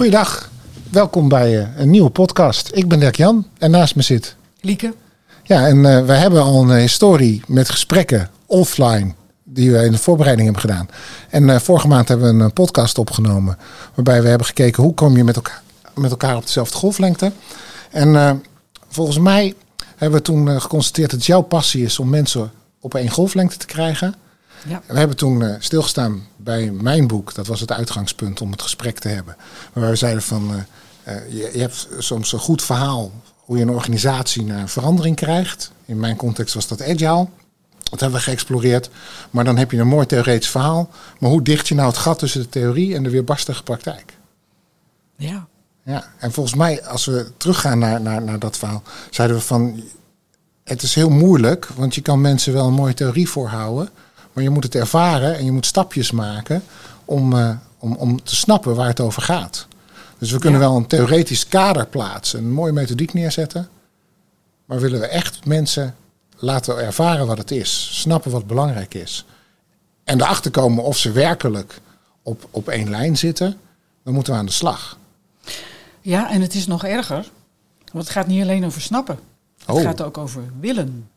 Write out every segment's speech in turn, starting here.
Goeiedag, welkom bij eh, een nieuwe podcast. Ik ben Dirk Jan en naast me zit. Lieke. Ja, en uh, we hebben al een historie met gesprekken offline die we in de voorbereiding hebben gedaan. En uh, vorige maand hebben we een podcast opgenomen waarbij we hebben gekeken hoe kom je met elkaar, met elkaar op dezelfde golflengte. En uh, volgens mij hebben we toen geconstateerd dat jouw passie is om mensen op één golflengte te krijgen. Ja. We hebben toen uh, stilgestaan bij mijn boek. Dat was het uitgangspunt om het gesprek te hebben. Waar we zeiden van, uh, uh, je, je, hebt soms een goed verhaal hoe je een organisatie naar verandering krijgt. In mijn context was dat agile. Dat hebben we geëxploreerd. Maar dan heb je een mooi theoretisch verhaal. Maar hoe dicht je nou het gat tussen de theorie en de weerbarstige praktijk? Ja. Ja, en volgens mij, als we teruggaan naar, naar, naar dat verhaal, zeiden we van, het is heel moeilijk, want je kan mensen wel een mooie theorie voorhouden, maar je moet het ervaren en je moet stapjes maken om, uh, om, om te snappen waar het over gaat. Dus we kunnen ja. wel een theoretisch kader plaatsen, een mooie methodiek neerzetten. Maar willen we echt mensen laten ervaren wat het is, snappen wat belangrijk is. En erachter komen of ze werkelijk op, op één lijn zitten, dan moeten we aan de slag. Ja, en het is nog erger. Want het gaat niet alleen over snappen. Het oh. gaat ook over willen.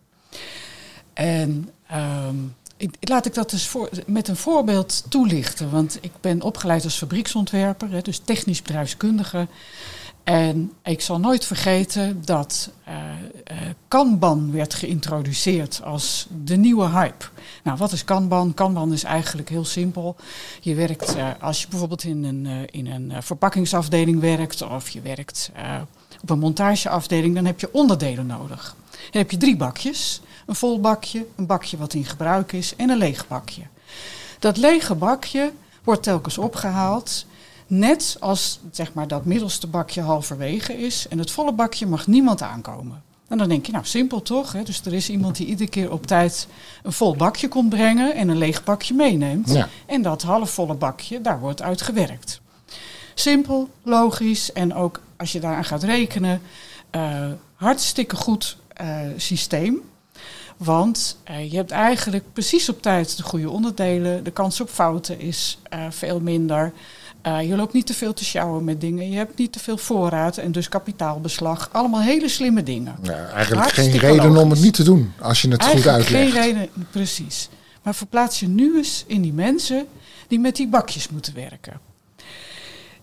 En um, ik, laat ik dat dus voor, met een voorbeeld toelichten. Want ik ben opgeleid als fabrieksontwerper, hè, dus technisch bedrijfskundige. En ik zal nooit vergeten dat uh, uh, Kanban werd geïntroduceerd als de nieuwe hype. Nou, wat is Kanban? Kanban is eigenlijk heel simpel. Je werkt, uh, als je bijvoorbeeld in een, in een verpakkingsafdeling werkt of je werkt op een montageafdeling, dan heb je onderdelen nodig. Dan heb je drie bakjes. Een vol bakje, een bakje wat in gebruik is en een leeg bakje. Dat lege bakje wordt telkens opgehaald, net als zeg maar, dat middelste bakje halverwege is. En het volle bakje mag niemand aankomen. En dan denk je, nou simpel toch? Hè? Dus er is iemand die iedere keer op tijd een vol bakje komt brengen en een leeg bakje meeneemt. Ja. En dat halfvolle bakje, daar wordt uit gewerkt. Simpel, logisch en ook als je daaraan gaat rekenen, uh, hartstikke goed uh, systeem. Want uh, je hebt eigenlijk precies op tijd de goede onderdelen. De kans op fouten is uh, veel minder. Uh, je loopt niet te veel te sjouwen met dingen. Je hebt niet te veel voorraad en dus kapitaalbeslag. Allemaal hele slimme dingen. Ja, eigenlijk geen reden om het niet te doen als je het eigenlijk goed uitlegt. Geen reden, precies. Maar verplaats je nu eens in die mensen die met die bakjes moeten werken.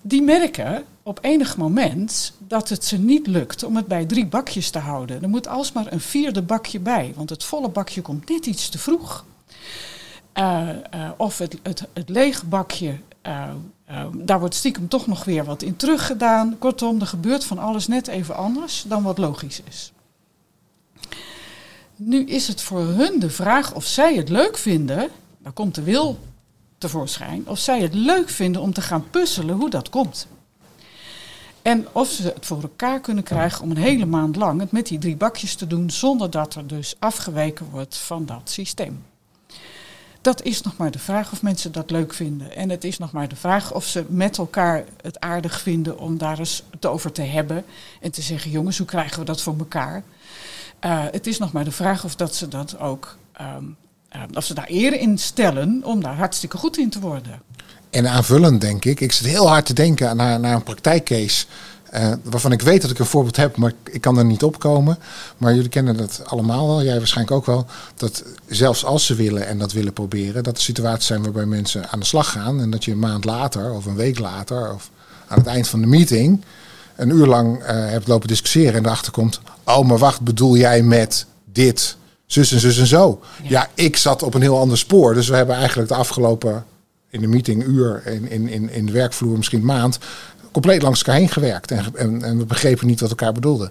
Die merken op enig moment dat het ze niet lukt om het bij drie bakjes te houden. Er moet alsmaar een vierde bakje bij, want het volle bakje komt net iets te vroeg. Uh, uh, of het, het, het lege bakje, uh, daar wordt stiekem toch nog weer wat in teruggedaan. Kortom, er gebeurt van alles net even anders dan wat logisch is. Nu is het voor hun de vraag of zij het leuk vinden, daar komt de wil tevoorschijn, of zij het leuk vinden om te gaan puzzelen hoe dat komt. En of ze het voor elkaar kunnen krijgen om een hele maand lang het met die drie bakjes te doen, zonder dat er dus afgeweken wordt van dat systeem. Dat is nog maar de vraag of mensen dat leuk vinden. En het is nog maar de vraag of ze met elkaar het aardig vinden om daar eens het over te hebben. En te zeggen, jongens, hoe krijgen we dat voor elkaar? Uh, het is nog maar de vraag of dat ze dat ook, um, of ze daar eer in stellen om daar hartstikke goed in te worden. En aanvullend denk ik, ik zit heel hard te denken naar, naar een praktijkcase. Uh, waarvan ik weet dat ik een voorbeeld heb, maar ik kan er niet opkomen. Maar jullie kennen dat allemaal wel, jij waarschijnlijk ook wel. Dat zelfs als ze willen en dat willen proberen, dat er situaties zijn waarbij mensen aan de slag gaan. En dat je een maand later of een week later of aan het eind van de meeting een uur lang uh, hebt lopen discussiëren en erachter komt. Oh, maar wacht, bedoel jij met dit? Zus en zus en zo. Ja. ja, ik zat op een heel ander spoor. Dus we hebben eigenlijk de afgelopen in de meeting uur, in, in, in, in de werkvloer misschien maand, compleet langs elkaar heen gewerkt. En, en, en, we begrepen niet wat elkaar bedoelden.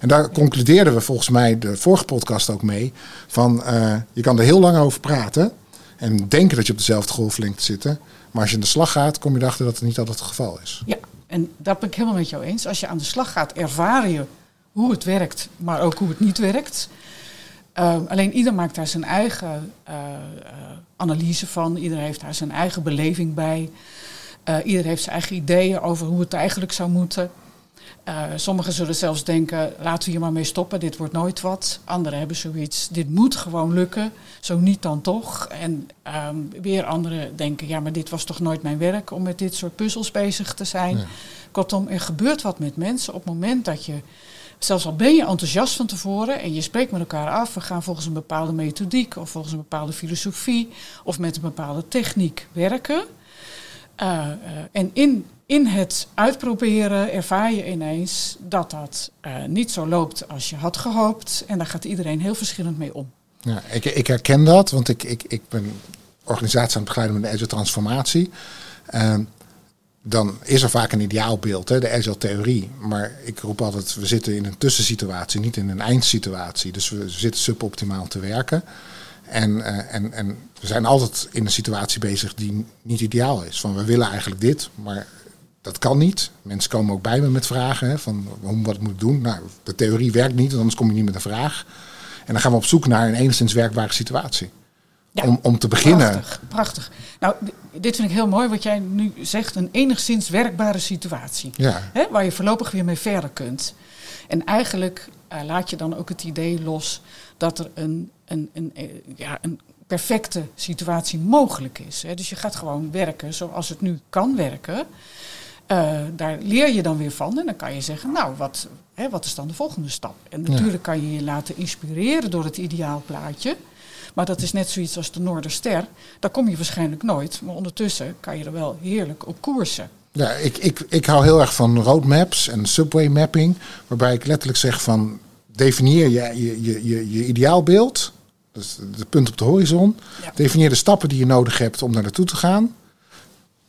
En daar concludeerden we volgens mij de vorige podcast ook mee. Van uh, je kan er heel lang over praten. En denken dat je op dezelfde golflengte zit. Maar als je aan de slag gaat, kom je erachter dat het niet altijd het geval is. Ja, en dat ben ik helemaal met jou eens. Als je aan de slag gaat, ervaar je hoe het werkt, maar ook hoe het niet werkt. Uh, alleen ieder maakt daar zijn eigen uh, analyse van. Ieder heeft daar zijn eigen beleving bij. Uh, ieder heeft zijn eigen ideeën over hoe het eigenlijk zou moeten. Sommigen zullen zelfs denken, laten we hier maar mee stoppen, dit wordt nooit wat. Anderen hebben zoiets, dit moet gewoon lukken, zo niet dan toch. En um, weer anderen denken, ja, maar dit was toch nooit mijn werk om met dit soort puzzels bezig te zijn. Kortom, er gebeurt wat met mensen op het moment dat je, zelfs al ben je enthousiast van tevoren en je spreekt met elkaar af, we gaan volgens een bepaalde methodiek of volgens een bepaalde filosofie of met een bepaalde techniek werken. Uh, uh, en in in het uitproberen ervaar je ineens dat dat uh, niet zo loopt als je had gehoopt. En daar gaat iedereen heel verschillend mee om. Ik, ik herken dat, want ik, ik, ik ben organisatie aan het begeleiden met agile transformatie. Uh, dan is er vaak een ideaalbeeld, hè, de agile theorie. Maar ik roep altijd, we zitten in een tussensituatie, niet in een eindsituatie. Dus we zitten suboptimaal te werken. En, uh, en, en we zijn altijd in een situatie bezig die niet ideaal is. Van we willen eigenlijk dit, maar dat kan niet. Mensen komen ook bij me met vragen hè, van hoe, wat ik moet doen. Nou, de theorie werkt niet, anders kom je niet met een vraag. En dan gaan we op zoek naar een enigszins werkbare situatie. om, om te beginnen. Prachtig, prachtig. Nou, dit vind ik heel mooi wat jij nu zegt. Een enigszins werkbare situatie. Ja. Hè, waar je voorlopig weer mee verder kunt. En eigenlijk uh, laat je dan ook het idee los dat er een, een, een, een, ja, een perfecte situatie mogelijk is. Hè. Dus je gaat gewoon werken zoals het nu kan werken. Uh, daar leer je dan weer van en dan kan je zeggen, nou, wat, hè, wat is dan de volgende stap? En natuurlijk kan je je laten inspireren door het ideaalplaatje. Maar dat is net zoiets als de Noorderster. Daar kom je waarschijnlijk nooit. Maar ondertussen kan je er wel heerlijk op koersen. Ja, ik, ik, ik hou heel erg van roadmaps en subway mapping. Waarbij ik letterlijk zeg van definieer je, je, je, je, je ideaalbeeld. Dus de punt op de horizon. Ja. Definieer de stappen die je nodig hebt om naar naartoe te gaan.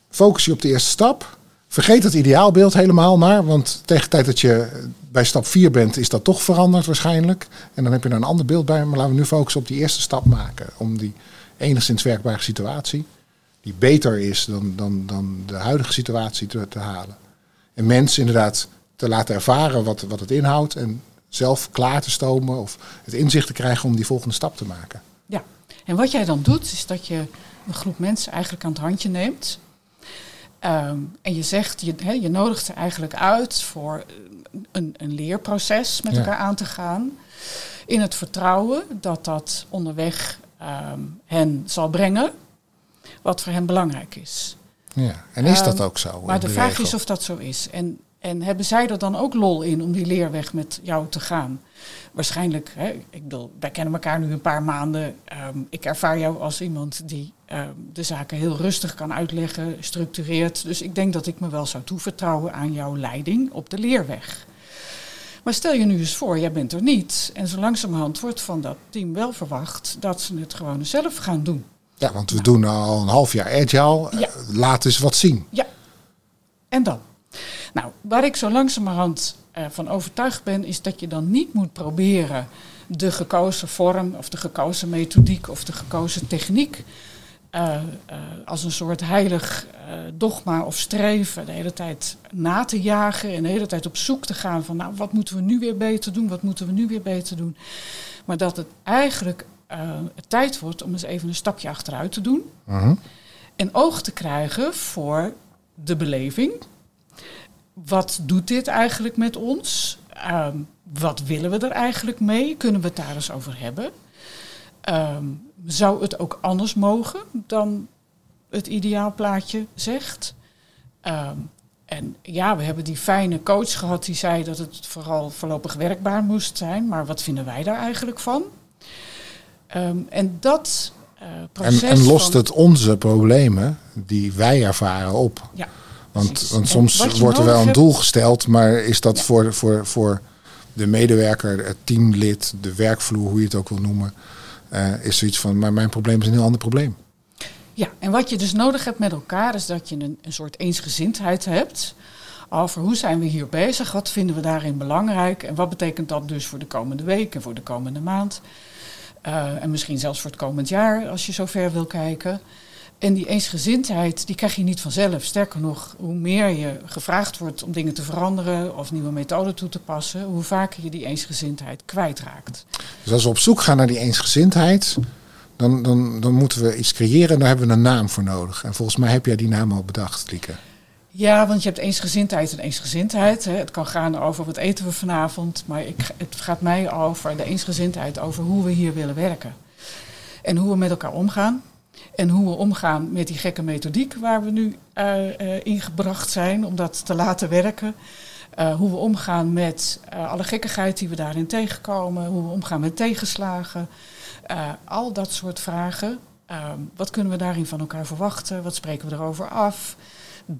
Focus je op de eerste stap. Vergeet het ideaalbeeld helemaal maar, want tegen de tijd dat je bij stap 4 bent, is dat toch veranderd waarschijnlijk. En dan heb je er een ander beeld bij, maar laten we nu focussen op die eerste stap maken. Om die enigszins werkbare situatie, die beter is dan, dan, dan de huidige situatie, te, te halen. En mensen inderdaad te laten ervaren wat, wat het inhoudt en zelf klaar te stomen of het inzicht te krijgen om die volgende stap te maken. Ja, en wat jij dan doet, is dat je een groep mensen eigenlijk aan het handje neemt Um, en je zegt, je, he, je nodigt ze eigenlijk uit voor een, een leerproces met ja. elkaar aan te gaan. In het vertrouwen dat dat onderweg um, hen zal brengen wat voor hen belangrijk is. Ja, en is dat ook zo? Maar de, de vraag regel? is of dat zo is. En, en hebben zij er dan ook lol in om die leerweg met jou te gaan? waarschijnlijk, hè, ik bedoel, wij kennen elkaar nu een paar maanden. Um, ik ervaar jou als iemand die um, de zaken heel rustig kan uitleggen, structureert. Dus ik denk dat ik me wel zou toevertrouwen aan jouw leiding op de leerweg. Maar stel je nu eens voor, jij bent er niet. En zo langzamerhand wordt van dat team wel verwacht dat ze het gewoon zelf gaan doen. Ja, want we nou. doen al een half jaar agile. Ja. Laat eens wat zien. Ja. En dan? Nou, waar ik zo langzamerhand uh, van overtuigd ben, is dat je dan niet moet proberen de gekozen vorm of de gekozen methodiek of de gekozen techniek uh, uh, als een soort heilig dogma of streven de hele tijd na te jagen en de hele tijd op zoek te gaan van nou wat moeten we nu weer beter doen, wat moeten we nu weer beter doen. Maar dat het eigenlijk tijd wordt om eens even een stapje achteruit te doen -huh. en oog te krijgen voor de beleving wat doet dit eigenlijk met ons? Um, wat willen we er eigenlijk mee? Kunnen we het daar eens over hebben? Um, zou het ook anders mogen dan het ideaalplaatje zegt? Um, en ja, we hebben die fijne coach gehad die zei dat het vooral voorlopig werkbaar moest zijn. Maar wat vinden wij daar eigenlijk van? en dat uh, proces. En, en lost het onze problemen die wij ervaren op? Ja. Want, want soms wordt er wel een doel gesteld, maar is dat ja. voor, voor, voor de medewerker, het teamlid, de werkvloer, hoe je het ook wil noemen, uh, is zoiets van, maar mijn probleem is een heel ander probleem. Ja, en wat je dus nodig hebt met elkaar is dat je een, een soort eensgezindheid hebt over hoe zijn we hier bezig, wat vinden we daarin belangrijk en wat betekent dat dus voor de komende week en voor de komende maand. Uh, en misschien zelfs voor het komend jaar, als je zo ver wil kijken. En die eensgezindheid, die krijg je niet vanzelf. Sterker nog, hoe meer je gevraagd wordt om dingen te veranderen of nieuwe methoden toe te passen, hoe vaker je die eensgezindheid kwijtraakt. Dus als we op zoek gaan naar die eensgezindheid, dan, dan, dan moeten we iets creëren en daar hebben we een naam voor nodig. En volgens mij heb jij die naam al bedacht, Lieke. Ja, want je hebt eensgezindheid en eensgezindheid. Hè. Het kan gaan over wat eten we vanavond, maar ik, het gaat mij over de eensgezindheid, over hoe we hier willen werken. En hoe we met elkaar omgaan. En hoe we omgaan met die gekke methodiek waar we nu uh, uh, ingebracht zijn om dat te laten werken. Uh, hoe we omgaan met alle gekkigheid die we daarin tegenkomen. Hoe we omgaan met tegenslagen. al dat soort vragen. wat kunnen we daarin van elkaar verwachten? Wat spreken we erover af?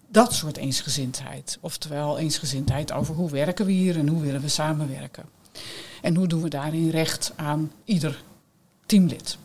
Dat soort eensgezindheid. Oftewel eensgezindheid over hoe werken we hier en hoe willen we samenwerken. En hoe doen we daarin recht aan ieder teamlid.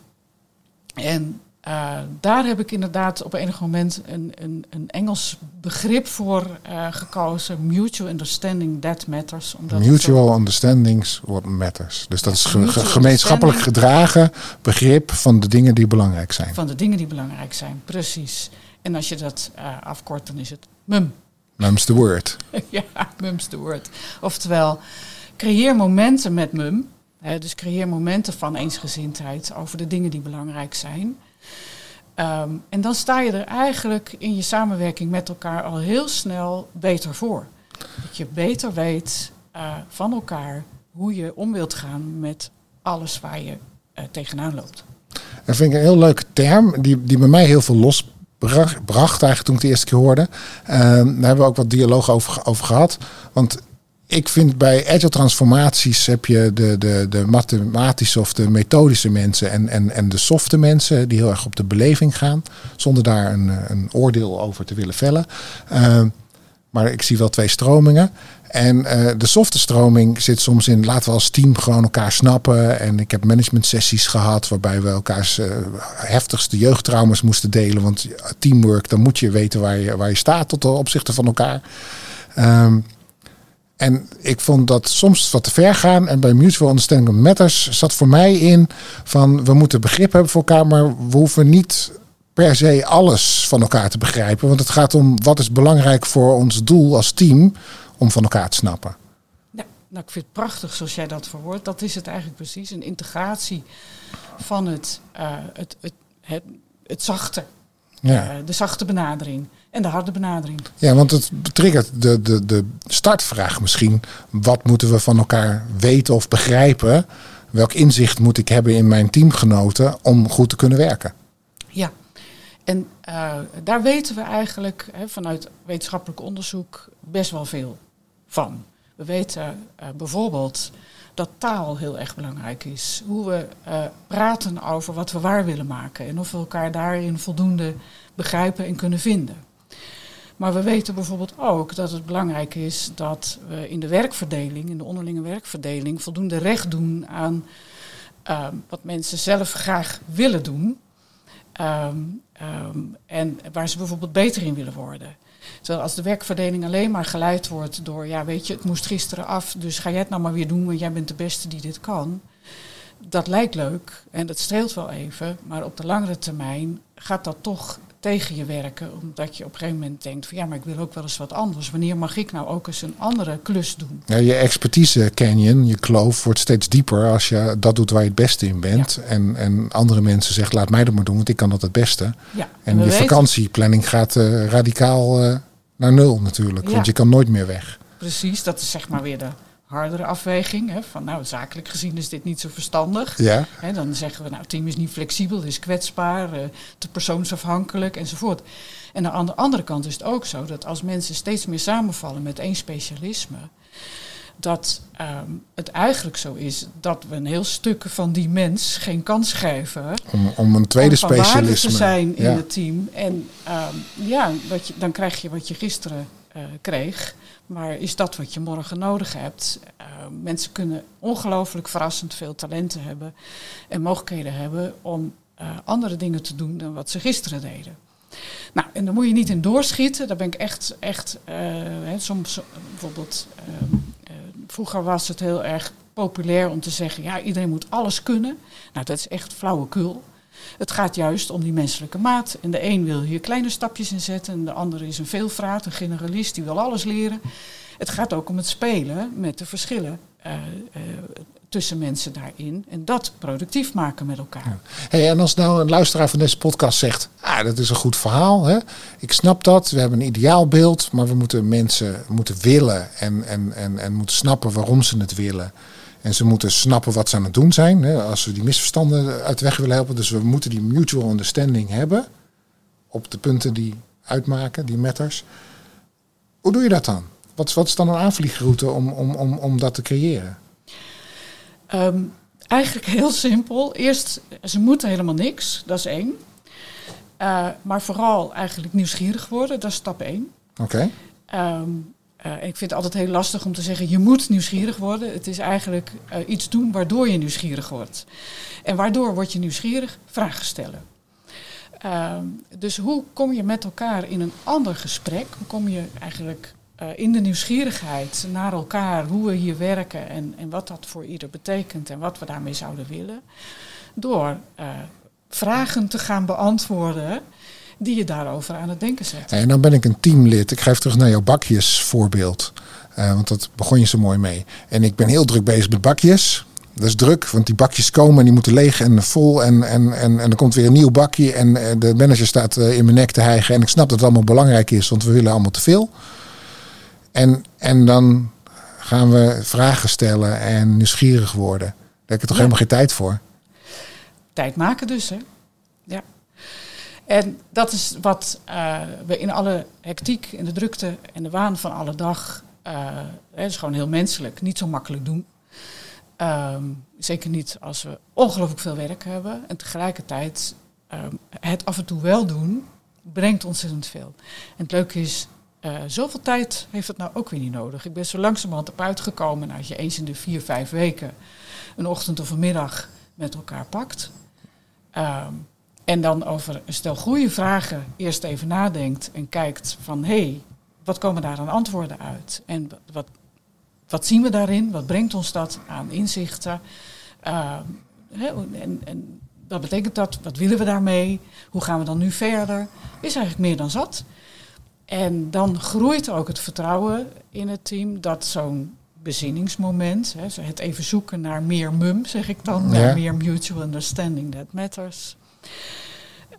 En uh, daar heb ik inderdaad op enig moment een, een, een Engels begrip voor uh, gekozen. Mutual understanding that matters. Omdat Mutual understandings what matters. Dus dat is ge gemeenschappelijk gedragen begrip van de dingen die belangrijk zijn. Van de dingen die belangrijk zijn, precies. En als je dat uh, afkort, dan is het mum. Mum's the word. ja, mum's the word. Oftewel, creëer momenten met mum. Dus creëer momenten van eensgezindheid over de dingen die belangrijk zijn. Um, en dan sta je er eigenlijk in je samenwerking met elkaar al heel snel beter voor. Dat je beter weet uh, van elkaar hoe je om wilt gaan met alles waar je uh, tegenaan loopt. Dat vind ik een heel leuke term, die, die bij mij heel veel losbracht eigenlijk toen ik de eerste keer hoorde. Uh, daar hebben we ook wat dialoog over, over gehad. Want ik vind bij agile transformaties heb je de, de, de mathematische of de methodische mensen en, en, en de softe mensen die heel erg op de beleving gaan, zonder daar een, een oordeel over te willen vellen. Uh, maar ik zie wel twee stromingen. En uh, de softe stroming zit soms in laten we als team gewoon elkaar snappen. En ik heb management sessies gehad waarbij we elkaars uh, heftigste jeugdtrauma's moesten delen. Want teamwork, dan moet je weten waar je, waar je staat tot de opzichte van elkaar. Um, en ik vond dat soms wat te ver gaan. En bij Mutual Understanding Matters zat voor mij in van we moeten begrip hebben voor elkaar, maar we hoeven niet per se alles van elkaar te begrijpen. Want het gaat om wat is belangrijk voor ons doel als team om van elkaar te snappen. Ja, nou, ik vind het prachtig zoals jij dat verwoordt. Dat is het eigenlijk precies. Een integratie van het, uh, het, het, het, het zachte. Ja. Uh, de zachte benadering en de harde benadering. Ja, want het triggert de, de, de startvraag misschien. Wat moeten we van elkaar weten of begrijpen? Welk inzicht moet ik hebben in mijn teamgenoten om goed te kunnen werken? Ja, en uh, daar weten we eigenlijk hè, vanuit wetenschappelijk onderzoek best wel veel van. We weten uh, bijvoorbeeld dat taal heel erg belangrijk is. Hoe we uh, praten over wat we waar willen maken en of we elkaar daarin voldoende begrijpen en kunnen vinden. Maar we weten bijvoorbeeld ook dat het belangrijk is dat we in de werkverdeling, in de onderlinge werkverdeling, voldoende recht doen aan uh, wat mensen zelf graag willen doen. Um, um, en waar ze bijvoorbeeld beter in willen worden. Terwijl als de werkverdeling alleen maar geleid wordt door, ja weet je, het moest gisteren af, dus ga jij het nou maar weer doen, want jij bent de beste die dit kan. Dat lijkt leuk en dat streelt wel even, maar op de langere termijn gaat dat toch tegen je werken. Omdat je op een gegeven moment denkt van ja, maar ik wil ook wel eens wat anders. Wanneer mag ik nou ook eens een andere klus doen? Ja, je expertise canyon, je kloof, wordt steeds dieper als je dat doet waar je het beste in bent. En, en andere mensen zeggen laat mij dat maar doen, want ik kan dat het beste. Ja, en, je vakantieplanning gaat uh, radicaal uh, naar nul natuurlijk. Want je kan nooit meer weg. Precies, dat is zeg maar weer de hardere afweging. Hè, van nou, zakelijk gezien is dit niet zo verstandig. Ja. Hè, dan zeggen we, nou, het team is niet flexibel, is kwetsbaar, uh, te persoonsafhankelijk enzovoort. En aan de andere kant is het ook zo dat als mensen steeds meer samenvallen met één specialisme, dat um, het eigenlijk zo is dat we een heel stuk van die mens geen kans geven. Om, om een tweede om specialisme te zijn in het team. En um, ja, wat je, dan krijg je wat je gisteren uh, kreeg. Maar is dat wat je morgen nodig hebt? Uh, mensen kunnen ongelooflijk verrassend veel talenten hebben en mogelijkheden hebben om uh, andere dingen te doen dan wat ze gisteren deden. Nou, en daar moet je niet in doorschieten. Daar ben ik echt, echt hè, soms bijvoorbeeld, vroeger was het heel erg populair om te zeggen, ja, iedereen moet alles kunnen. Nou, dat is echt flauwekul. Het gaat juist om die menselijke maat. En de een wil hier kleine stapjes in zetten. En de andere is een veelvraat, een generalist, die wil alles leren. Het gaat ook om het spelen met de verschillen tussen mensen daarin en dat productief maken met elkaar. Hey, en als nou een luisteraar van deze podcast zegt, ah, dat is een goed verhaal, hè? ik snap dat, we hebben een ideaalbeeld, maar we moeten mensen moeten willen en, en, en, en moeten snappen waarom ze het willen. En ze moeten snappen wat ze aan het doen zijn, hè? als we die misverstanden uit de weg willen helpen. Dus we moeten die mutual understanding hebben op de punten die uitmaken, die matters. Hoe doe je dat dan? Wat, wat is dan een aanvliegroute om, om, om, om dat te creëren? Ehm, eigenlijk heel simpel. Eerst, ze moeten helemaal niks, dat is één. Uh, maar vooral eigenlijk nieuwsgierig worden, dat is stap één. Oké. Ehm, eh, ik vind het altijd heel lastig om te zeggen, je moet nieuwsgierig worden. Het is eigenlijk uh, iets doen waardoor je nieuwsgierig wordt. En waardoor word je nieuwsgierig? Vragen stellen. Ehm, dus hoe kom je met elkaar in een ander gesprek? Hoe kom je eigenlijk uh, in de nieuwsgierigheid naar elkaar, hoe we hier werken en, en wat dat voor ieder betekent en wat we daarmee zouden willen. Door vragen te gaan beantwoorden die je daarover aan het denken zet. En dan ben ik een teamlid. Ik ga even terug naar jouw bakjesvoorbeeld. Uh, want dat begon je zo mooi mee. En ik ben heel druk bezig met bakjes. Dat is druk, want die bakjes komen en die moeten leeg en vol. En, en, en, en er komt weer een nieuw bakje. En de manager staat in mijn nek te hijgen. En ik snap dat het allemaal belangrijk is, want we willen allemaal te veel. En, en dan gaan we vragen stellen en nieuwsgierig worden. Daar heb ik toch helemaal geen tijd voor. Tijd maken dus, hè? Ja. En dat is wat uh, we in alle hectiek, in de drukte en de waan van alle dag, uh, het is gewoon heel menselijk, niet zo makkelijk doen. Um, zeker niet als we ongelooflijk veel werk hebben. En tegelijkertijd um, het af en toe wel doen, brengt ontzettend veel. En het leuke is, uh, zoveel tijd heeft het nou ook weer niet nodig. Ik ben zo langzamerhand op uitgekomen als je eens in de vier, vijf weken een ochtend of een middag met elkaar pakt. Um, en dan over een stel goede vragen eerst even nadenkt en kijkt van hé, hey, wat komen daar aan antwoorden uit? En wat, wat zien we daarin? Wat brengt ons dat aan inzichten? Uh, en, en wat betekent dat? Wat willen we daarmee? Hoe gaan we dan nu verder? Is eigenlijk meer dan zat. En dan groeit ook het vertrouwen in het team dat zo'n bezinningsmoment, het even zoeken naar meer mum, zeg ik dan, naar meer mutual understanding that matters,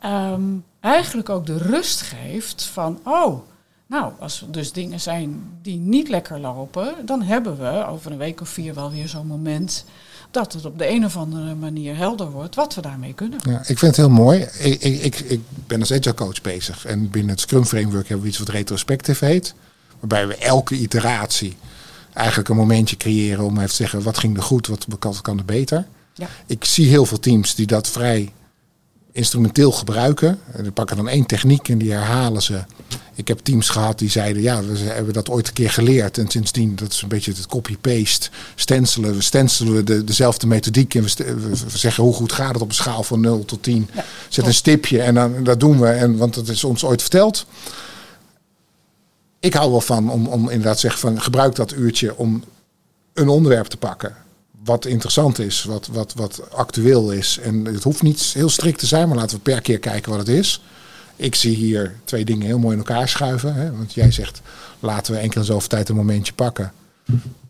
um, eigenlijk ook de rust geeft van, oh, nou, als er dus dingen zijn die niet lekker lopen, dan hebben we over een week of vier wel weer zo'n moment dat het op de een of andere manier helder wordt wat we daarmee kunnen. Ja, ik vind het heel mooi. Ik, ik, ik, ben als agile coach bezig en binnen het Scrum Framework hebben we iets wat retrospective heet. Waarbij we elke iteratie eigenlijk een momentje creëren om even te zeggen wat ging er goed, wat kan, kan er beter. Ja. Ik zie heel veel teams die dat vrij instrumenteel gebruiken. Die pakken dan één techniek en die herhalen ze. Ik heb teams gehad die zeiden, ja, we hebben dat ooit een keer geleerd. En sindsdien, dat is een beetje het copy-paste, stencelen. We stencelen de, dezelfde methodiek en we, we, zeggen hoe goed gaat het op een schaal van 0 tot 10. Zet een stipje en dan, dat doen we, en, want dat is ons ooit verteld. Ik hou wel van om, om inderdaad te zeggen van gebruik dat uurtje om een onderwerp te pakken wat interessant is, wat, wat, wat actueel is. En het hoeft niet heel strikt te zijn, maar laten we per keer kijken wat het is. Ik zie hier twee dingen heel mooi in elkaar schuiven. Hè? Want jij zegt, laten we enkel zoveel tijd een momentje pakken.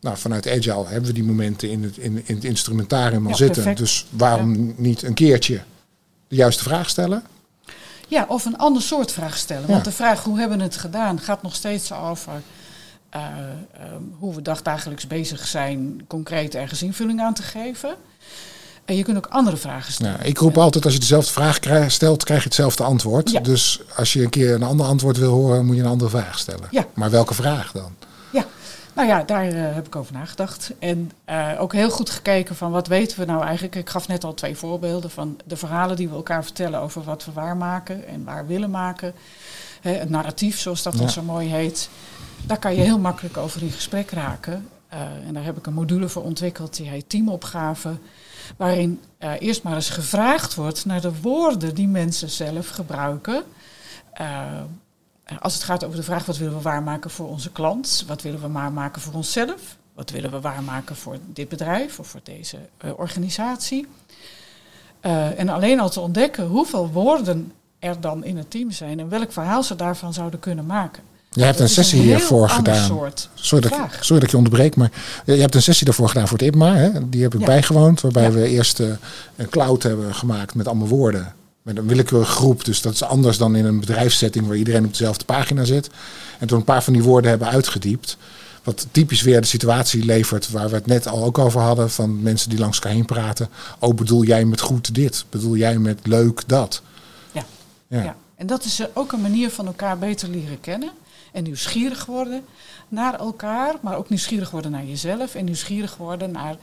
Nou, vanuit Agile hebben we die momenten in het, in, in het instrumentarium al zitten. Dus waarom niet een keertje de juiste vraag stellen? Ja, of een ander soort vraag stellen. Want de vraag hoe hebben we het gedaan gaat nog steeds over uh, hoe we dagdagelijks bezig zijn, concreet ergens invulling aan te geven. En je kunt ook andere vragen stellen. ik roep altijd, als je dezelfde vraag stelt, krijg je hetzelfde antwoord. Dus als je een keer een ander antwoord wil horen, moet je een andere vraag stellen. Ja. Maar welke vraag dan? Ja, nou ja, daar uh, heb ik over nagedacht. En uh, ook heel goed gekeken van wat weten we nou eigenlijk. Ik gaf net al twee voorbeelden van de verhalen die we elkaar vertellen over wat we waarmaken en waar willen maken. het narratief, zoals dat dan zo mooi heet. Daar kan je heel makkelijk over in gesprek raken. Uh, en daar heb ik een module voor ontwikkeld, die heet Teamopgave. Waarin uh, eerst maar eens gevraagd wordt naar de woorden die mensen zelf gebruiken. Uh, als het gaat over de vraag wat willen we waarmaken voor onze klant, wat willen we waarmaken voor onszelf, wat willen we waarmaken voor dit bedrijf of voor deze organisatie. en alleen al te ontdekken hoeveel woorden er dan in het team zijn en welk verhaal ze daarvan zouden kunnen maken. Je hebt een sessie hiervoor gedaan. sorry, dat, sorry dat ik je onderbreek, maar je hebt een sessie daarvoor gedaan voor het IPMA. Hè? Die heb ik bijgewoond, waarbij we eerst uh, een cloud hebben gemaakt met allemaal woorden. Met een willekeurige groep, dus dat is anders dan in een bedrijfssetting waar iedereen op dezelfde pagina zit. En toen een paar van die woorden hebben uitgediept. Wat typisch weer de situatie levert waar we het net al ook over hadden. Van mensen die langs elkaar heen praten. Oh, bedoel jij met goed dit? Bedoel jij met leuk dat? Ja. ja. ja. En dat is ook een manier van elkaar beter leren kennen. En nieuwsgierig worden naar elkaar. Maar ook nieuwsgierig worden naar jezelf. En nieuwsgierig worden naar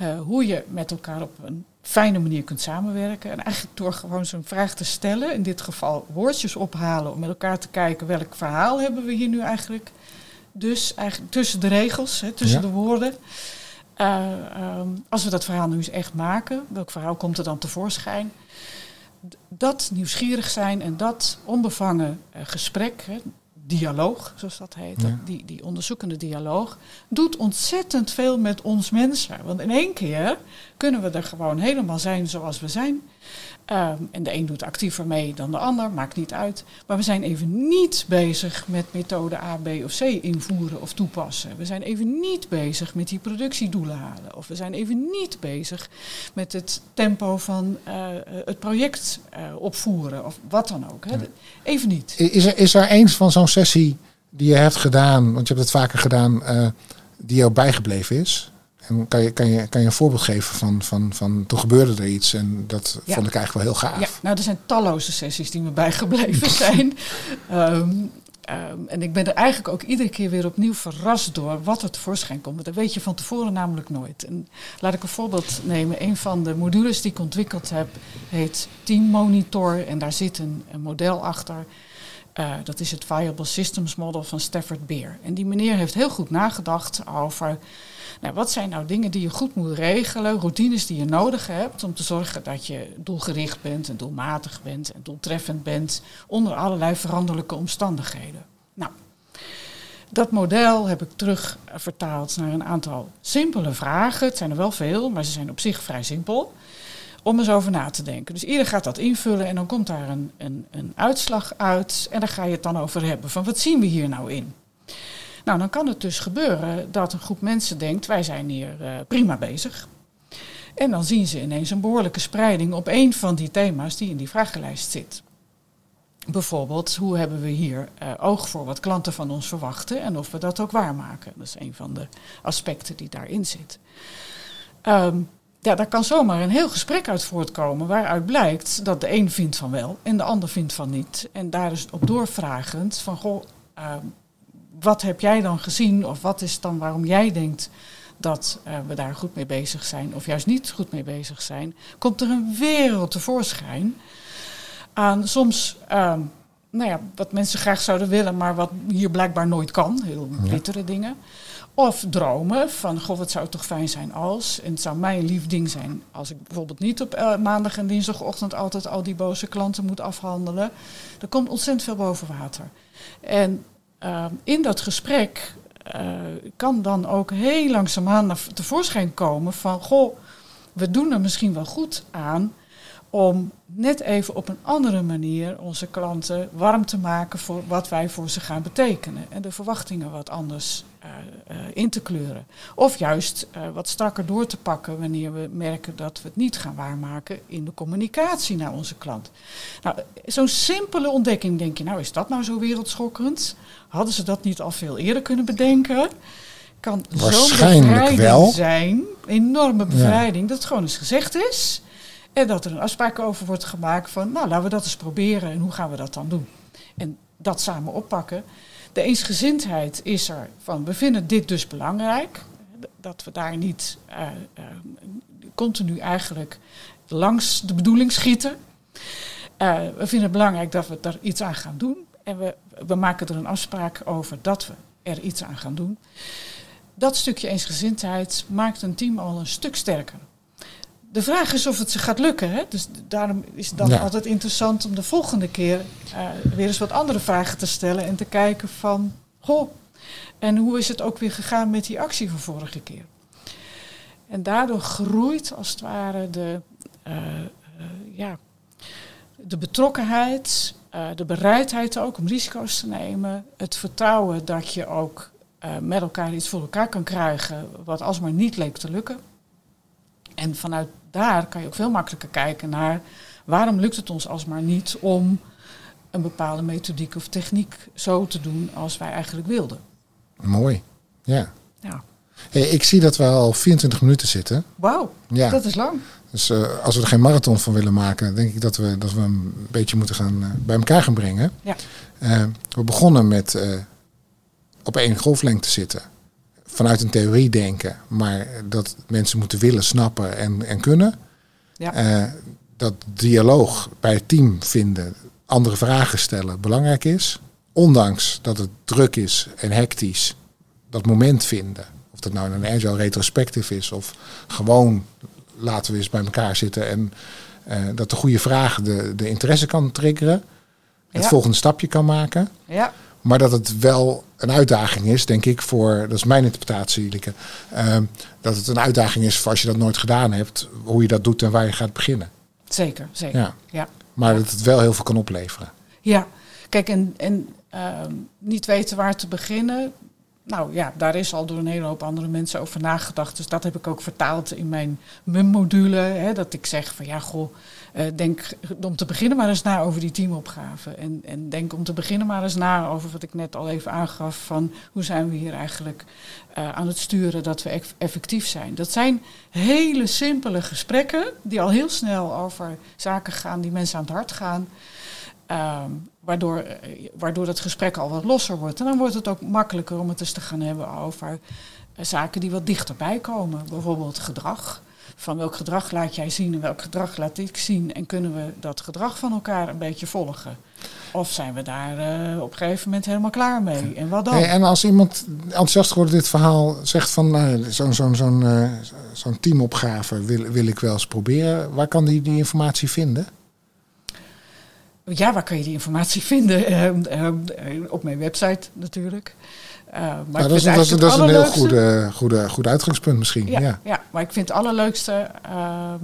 uh, hoe je met elkaar op een fijne manier kunt samenwerken. En eigenlijk door gewoon zo'n vraag te stellen, in dit geval woordjes ophalen, om met elkaar te kijken welk verhaal hebben we hier nu eigenlijk. Dus eigenlijk tussen de regels, hè, tussen de woorden. Uh, um, als we dat verhaal nu eens echt maken, welk verhaal komt er dan tevoorschijn? Dat nieuwsgierig zijn en dat onbevangen uh, gesprek, hè, dialoog, zoals dat heet, die, die onderzoekende dialoog, doet ontzettend veel met ons mensen. Want in één keer kunnen we er gewoon helemaal zijn zoals we zijn. Ehm, en de een doet actiever mee dan de ander, maakt niet uit. Maar we zijn even niet bezig met methode A, B of C invoeren of toepassen. We zijn even niet bezig met die productiedoelen halen. Of we zijn even niet bezig met het tempo van uh, het project uh, opvoeren. Of wat dan ook. Hè. Even niet. Is er, is er eens van zo'n sessie die je hebt gedaan, want je hebt het vaker gedaan, uh, die jou bijgebleven is? En kan je, kan, je, kan je een voorbeeld geven van, van, van toen gebeurde er iets en dat vond ik eigenlijk wel heel gaaf. Ja, nou er zijn talloze sessies die me bijgebleven zijn. um, um, en ik ben er eigenlijk ook iedere keer weer opnieuw verrast door wat er tevoorschijn komt. Dat weet je van tevoren namelijk nooit. En laat ik een voorbeeld nemen. Een van de modules die ik ontwikkeld heb heet Team Monitor. En daar zit een, een model achter. Uh, dat is het Viable Systems Model van Stafford Beer. En die meneer heeft heel goed nagedacht over nou, wat zijn nou dingen die je goed moet regelen, routines die je nodig hebt om te zorgen dat je doelgericht bent en doelmatig bent en doeltreffend bent onder allerlei veranderlijke omstandigheden. Nou, dat model heb ik terug vertaald naar een aantal simpele vragen. Het zijn er wel veel, maar ze zijn op zich vrij simpel. Om eens over na te denken. Dus ieder gaat dat invullen en dan komt daar een, een, een uitslag uit. En daar ga je het dan over hebben. Van wat zien we hier nou in? Nou, dan kan het dus gebeuren dat een groep mensen denkt: wij zijn hier uh, prima bezig. En dan zien ze ineens een behoorlijke spreiding op één van die thema's die in die vragenlijst zit. Bijvoorbeeld, hoe hebben we hier uh, oog voor wat klanten van ons verwachten en of we dat ook waarmaken? Dat is een van de aspecten die daarin zit. Um, ja, daar kan zomaar een heel gesprek uit voortkomen waaruit blijkt dat de een vindt van wel en de ander vindt van niet. En daar is op doorvragend van, goh, uh, wat heb jij dan gezien? Of wat is dan waarom jij denkt dat uh, we daar goed mee bezig zijn, of juist niet goed mee bezig zijn? Komt er een wereld tevoorschijn aan soms, uh, nou ja, wat mensen graag zouden willen, maar wat hier blijkbaar nooit kan, heel bittere dingen. Of dromen van, goh, wat zou het toch fijn zijn als. En het zou mij een lief ding zijn als ik bijvoorbeeld niet op uh, maandag en dinsdagochtend altijd al die boze klanten moet afhandelen. Er komt ontzettend veel boven water. En uh, in dat gesprek uh, kan dan ook heel langzaamaan tevoorschijn komen van, goh, we doen er misschien wel goed aan om net even op een andere manier onze klanten warm te maken voor wat wij voor ze gaan betekenen. En de verwachtingen wat anders uh, uh, in te kleuren. Of juist uh, wat strakker door te pakken wanneer we merken dat we het niet gaan waarmaken in de communicatie naar onze klant. Nou, zo'n simpele ontdekking denk je, nou is dat nou zo wereldschokkend? Hadden ze dat niet al veel eerder kunnen bedenken? Kan zo'n bevrijding wel. zijn, enorme bevrijding, ja. dat het gewoon eens gezegd is. En dat er een afspraak over wordt gemaakt van, nou laten we dat eens proberen en hoe gaan we dat dan doen? En dat samen oppakken. De eensgezindheid is er van, we vinden dit dus belangrijk. Dat we daar niet uh, uh, continu eigenlijk langs de bedoeling schieten. Uh, we vinden het belangrijk dat we er iets aan gaan doen. En we, we maken er een afspraak over dat we er iets aan gaan doen. Dat stukje eensgezindheid maakt een team al een stuk sterker. De vraag is of het ze gaat lukken. Hè? Dus daarom is het dan ja. altijd interessant om de volgende keer uh, weer eens wat andere vragen te stellen en te kijken van, goh, en hoe is het ook weer gegaan met die actie van vorige keer? En daardoor groeit als het ware de, uh, uh, ja, de betrokkenheid de bereidheid ook om risico's te nemen. Het vertrouwen dat je ook met elkaar iets voor elkaar kan krijgen wat alsmaar niet leek te lukken. En vanuit daar kan je ook veel makkelijker kijken naar waarom lukt het ons alsmaar niet om een bepaalde methodiek of techniek zo te doen als wij eigenlijk wilden. Mooi, ja. ja. Hey, ik zie dat we al 24 minuten zitten. Wauw, ja. dat is lang. Dus uh, als we er geen marathon van willen maken, denk ik dat we, dat we een beetje moeten gaan uh, bij elkaar gaan brengen. Ja. Uh, we begonnen met op één golflengte zitten. Vanuit een theorie denken, maar dat mensen moeten willen, snappen en, en kunnen. Ja. dat dialoog bij het team vinden, andere vragen stellen belangrijk is. Ondanks dat het druk is en hectisch, dat moment vinden. Of dat nou een agile retrospective is of gewoon laten we eens bij elkaar zitten en uh, dat de goede vraag de, de interesse kan triggeren. Het volgende stapje kan maken. Ja. Maar dat het wel een uitdaging is, denk ik, voor, dat is mijn interpretatie, Lieke, uh, dat het een uitdaging is voor als je dat nooit gedaan hebt, hoe je dat doet en waar je gaat beginnen. Zeker, zeker. Ja. ja. Maar dat het wel heel veel kan opleveren. Ja, kijk, en, en ehm, niet weten waar te beginnen. Nou ja, daar is al door een hele hoop andere mensen over nagedacht. Dus dat heb ik ook vertaald in mijn MUM-module. Dat ik zeg van ja, goh, uh, denk om te beginnen maar eens na over die teamopgave. En, en denk om te beginnen maar eens na over wat ik net al even aangaf. Van hoe zijn we hier eigenlijk uh, aan het sturen dat we effectief zijn. Dat zijn hele simpele gesprekken die al heel snel over zaken gaan die mensen aan het hart gaan. Uh, waardoor, eh, waardoor het gesprek al wat losser wordt. En dan wordt het ook makkelijker om het eens te gaan hebben over zaken die wat dichterbij komen. Bijvoorbeeld gedrag. Van welk gedrag laat jij zien en welk gedrag laat ik zien? En kunnen we dat gedrag van elkaar een beetje volgen? Of zijn we daar uh, op een gegeven moment helemaal klaar mee? En wat dan? En als iemand enthousiast wordt dit verhaal zegt van uh, zo'n zo'n uh, zo'n teamopgave wil, wil ik wel eens proberen. Waar kan die die informatie vinden? Ja, waar kan je die informatie vinden? Ehm, ehm, op mijn website natuurlijk. Uh, maar nou, dat, is, dat, dat is een heel goede, goede, goed uitgangspunt misschien. Ja, ja. ja. maar ik vind het allerleukste uh,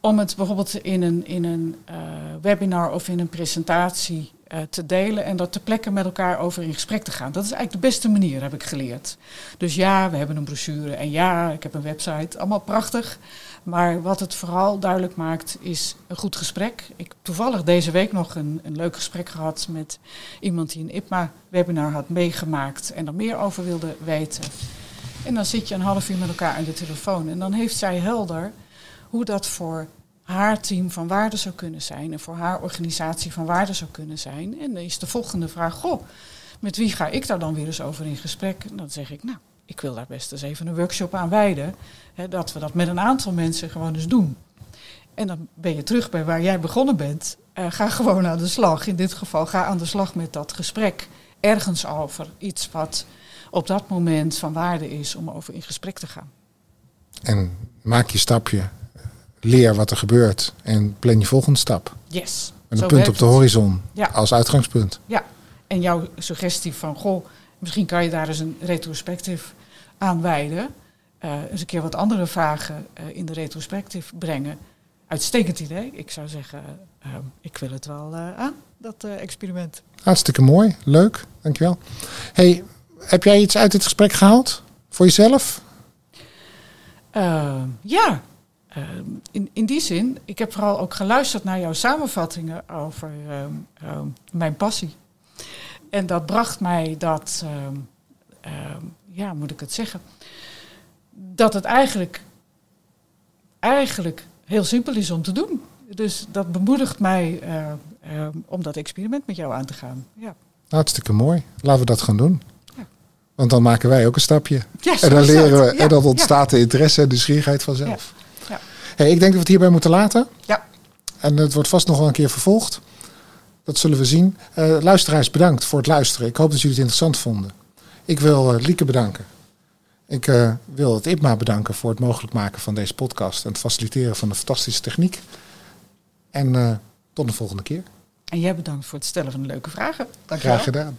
om het bijvoorbeeld in een, in een uh, webinar of in een presentatie te delen en dat ter plekke met elkaar over in gesprek te gaan. Dat is eigenlijk de beste manier, heb ik geleerd. Dus ja, we hebben een brochure en ja, ik heb een website. Allemaal prachtig. Maar wat het vooral duidelijk maakt, is een goed gesprek. Ik heb toevallig deze week nog een, een leuk gesprek gehad met iemand die een IPMA-webinar had meegemaakt en er meer over wilde weten. En dan zit je een half uur met elkaar aan de telefoon en dan heeft zij helder hoe dat voor haar team van waarde zou kunnen zijn en voor haar organisatie van waarde zou kunnen zijn. En dan is de volgende vraag, goh, met wie ga ik daar dan weer eens over in gesprek? En dan zeg ik, nou, ik wil daar best eens even een workshop aan wijden. Hè, dat we dat met een aantal mensen gewoon eens doen. En dan ben je terug bij waar jij begonnen bent. Uh, ga gewoon aan de slag. In dit geval ga aan de slag met dat gesprek. Ergens over iets wat op dat moment van waarde is om over in gesprek te gaan. En maak je stapje. Leer wat er gebeurt en plan je volgende stap. Yes. Met een punt op de horizon ja. als uitgangspunt. Ja, en jouw suggestie van, goh, misschien kan je daar eens een retrospectief aan wijden. Uh, eens een keer wat andere vragen uh, in de retrospectief brengen. Uitstekend idee. Ik zou zeggen, uh, ik wil het wel aan, dat experiment. Hartstikke mooi, leuk, dankjewel. Hey, heb jij iets uit dit gesprek gehaald voor jezelf? ja, in, in die zin, ik heb vooral ook geluisterd naar jouw samenvattingen over mijn passie. En dat bracht mij dat, ja, moet ik het zeggen, dat het eigenlijk, eigenlijk heel simpel is om te doen. Dus dat bemoedigt mij uh, uh, om dat experiment met jou aan te gaan. Ja. Hartstikke mooi. Laten we dat gaan doen. Ja. Want dan maken wij ook een stapje. En dan leren we, ja, en dan ontstaat de interesse en de nieuwsgierigheid vanzelf. Ja. Hey, ik denk dat we het hierbij moeten laten. Ja. En het wordt vast nog wel een keer vervolgd. Dat zullen we zien. Uh, luisteraars, bedankt voor het luisteren. Ik hoop dat jullie het interessant vonden. Ik wil Lieke bedanken. Ik uh, wil het IPMA bedanken voor het mogelijk maken van deze podcast en het faciliteren van de fantastische techniek. En uh, tot de volgende keer. En jij bedankt voor het stellen van de leuke vragen. Dank Graag gedaan.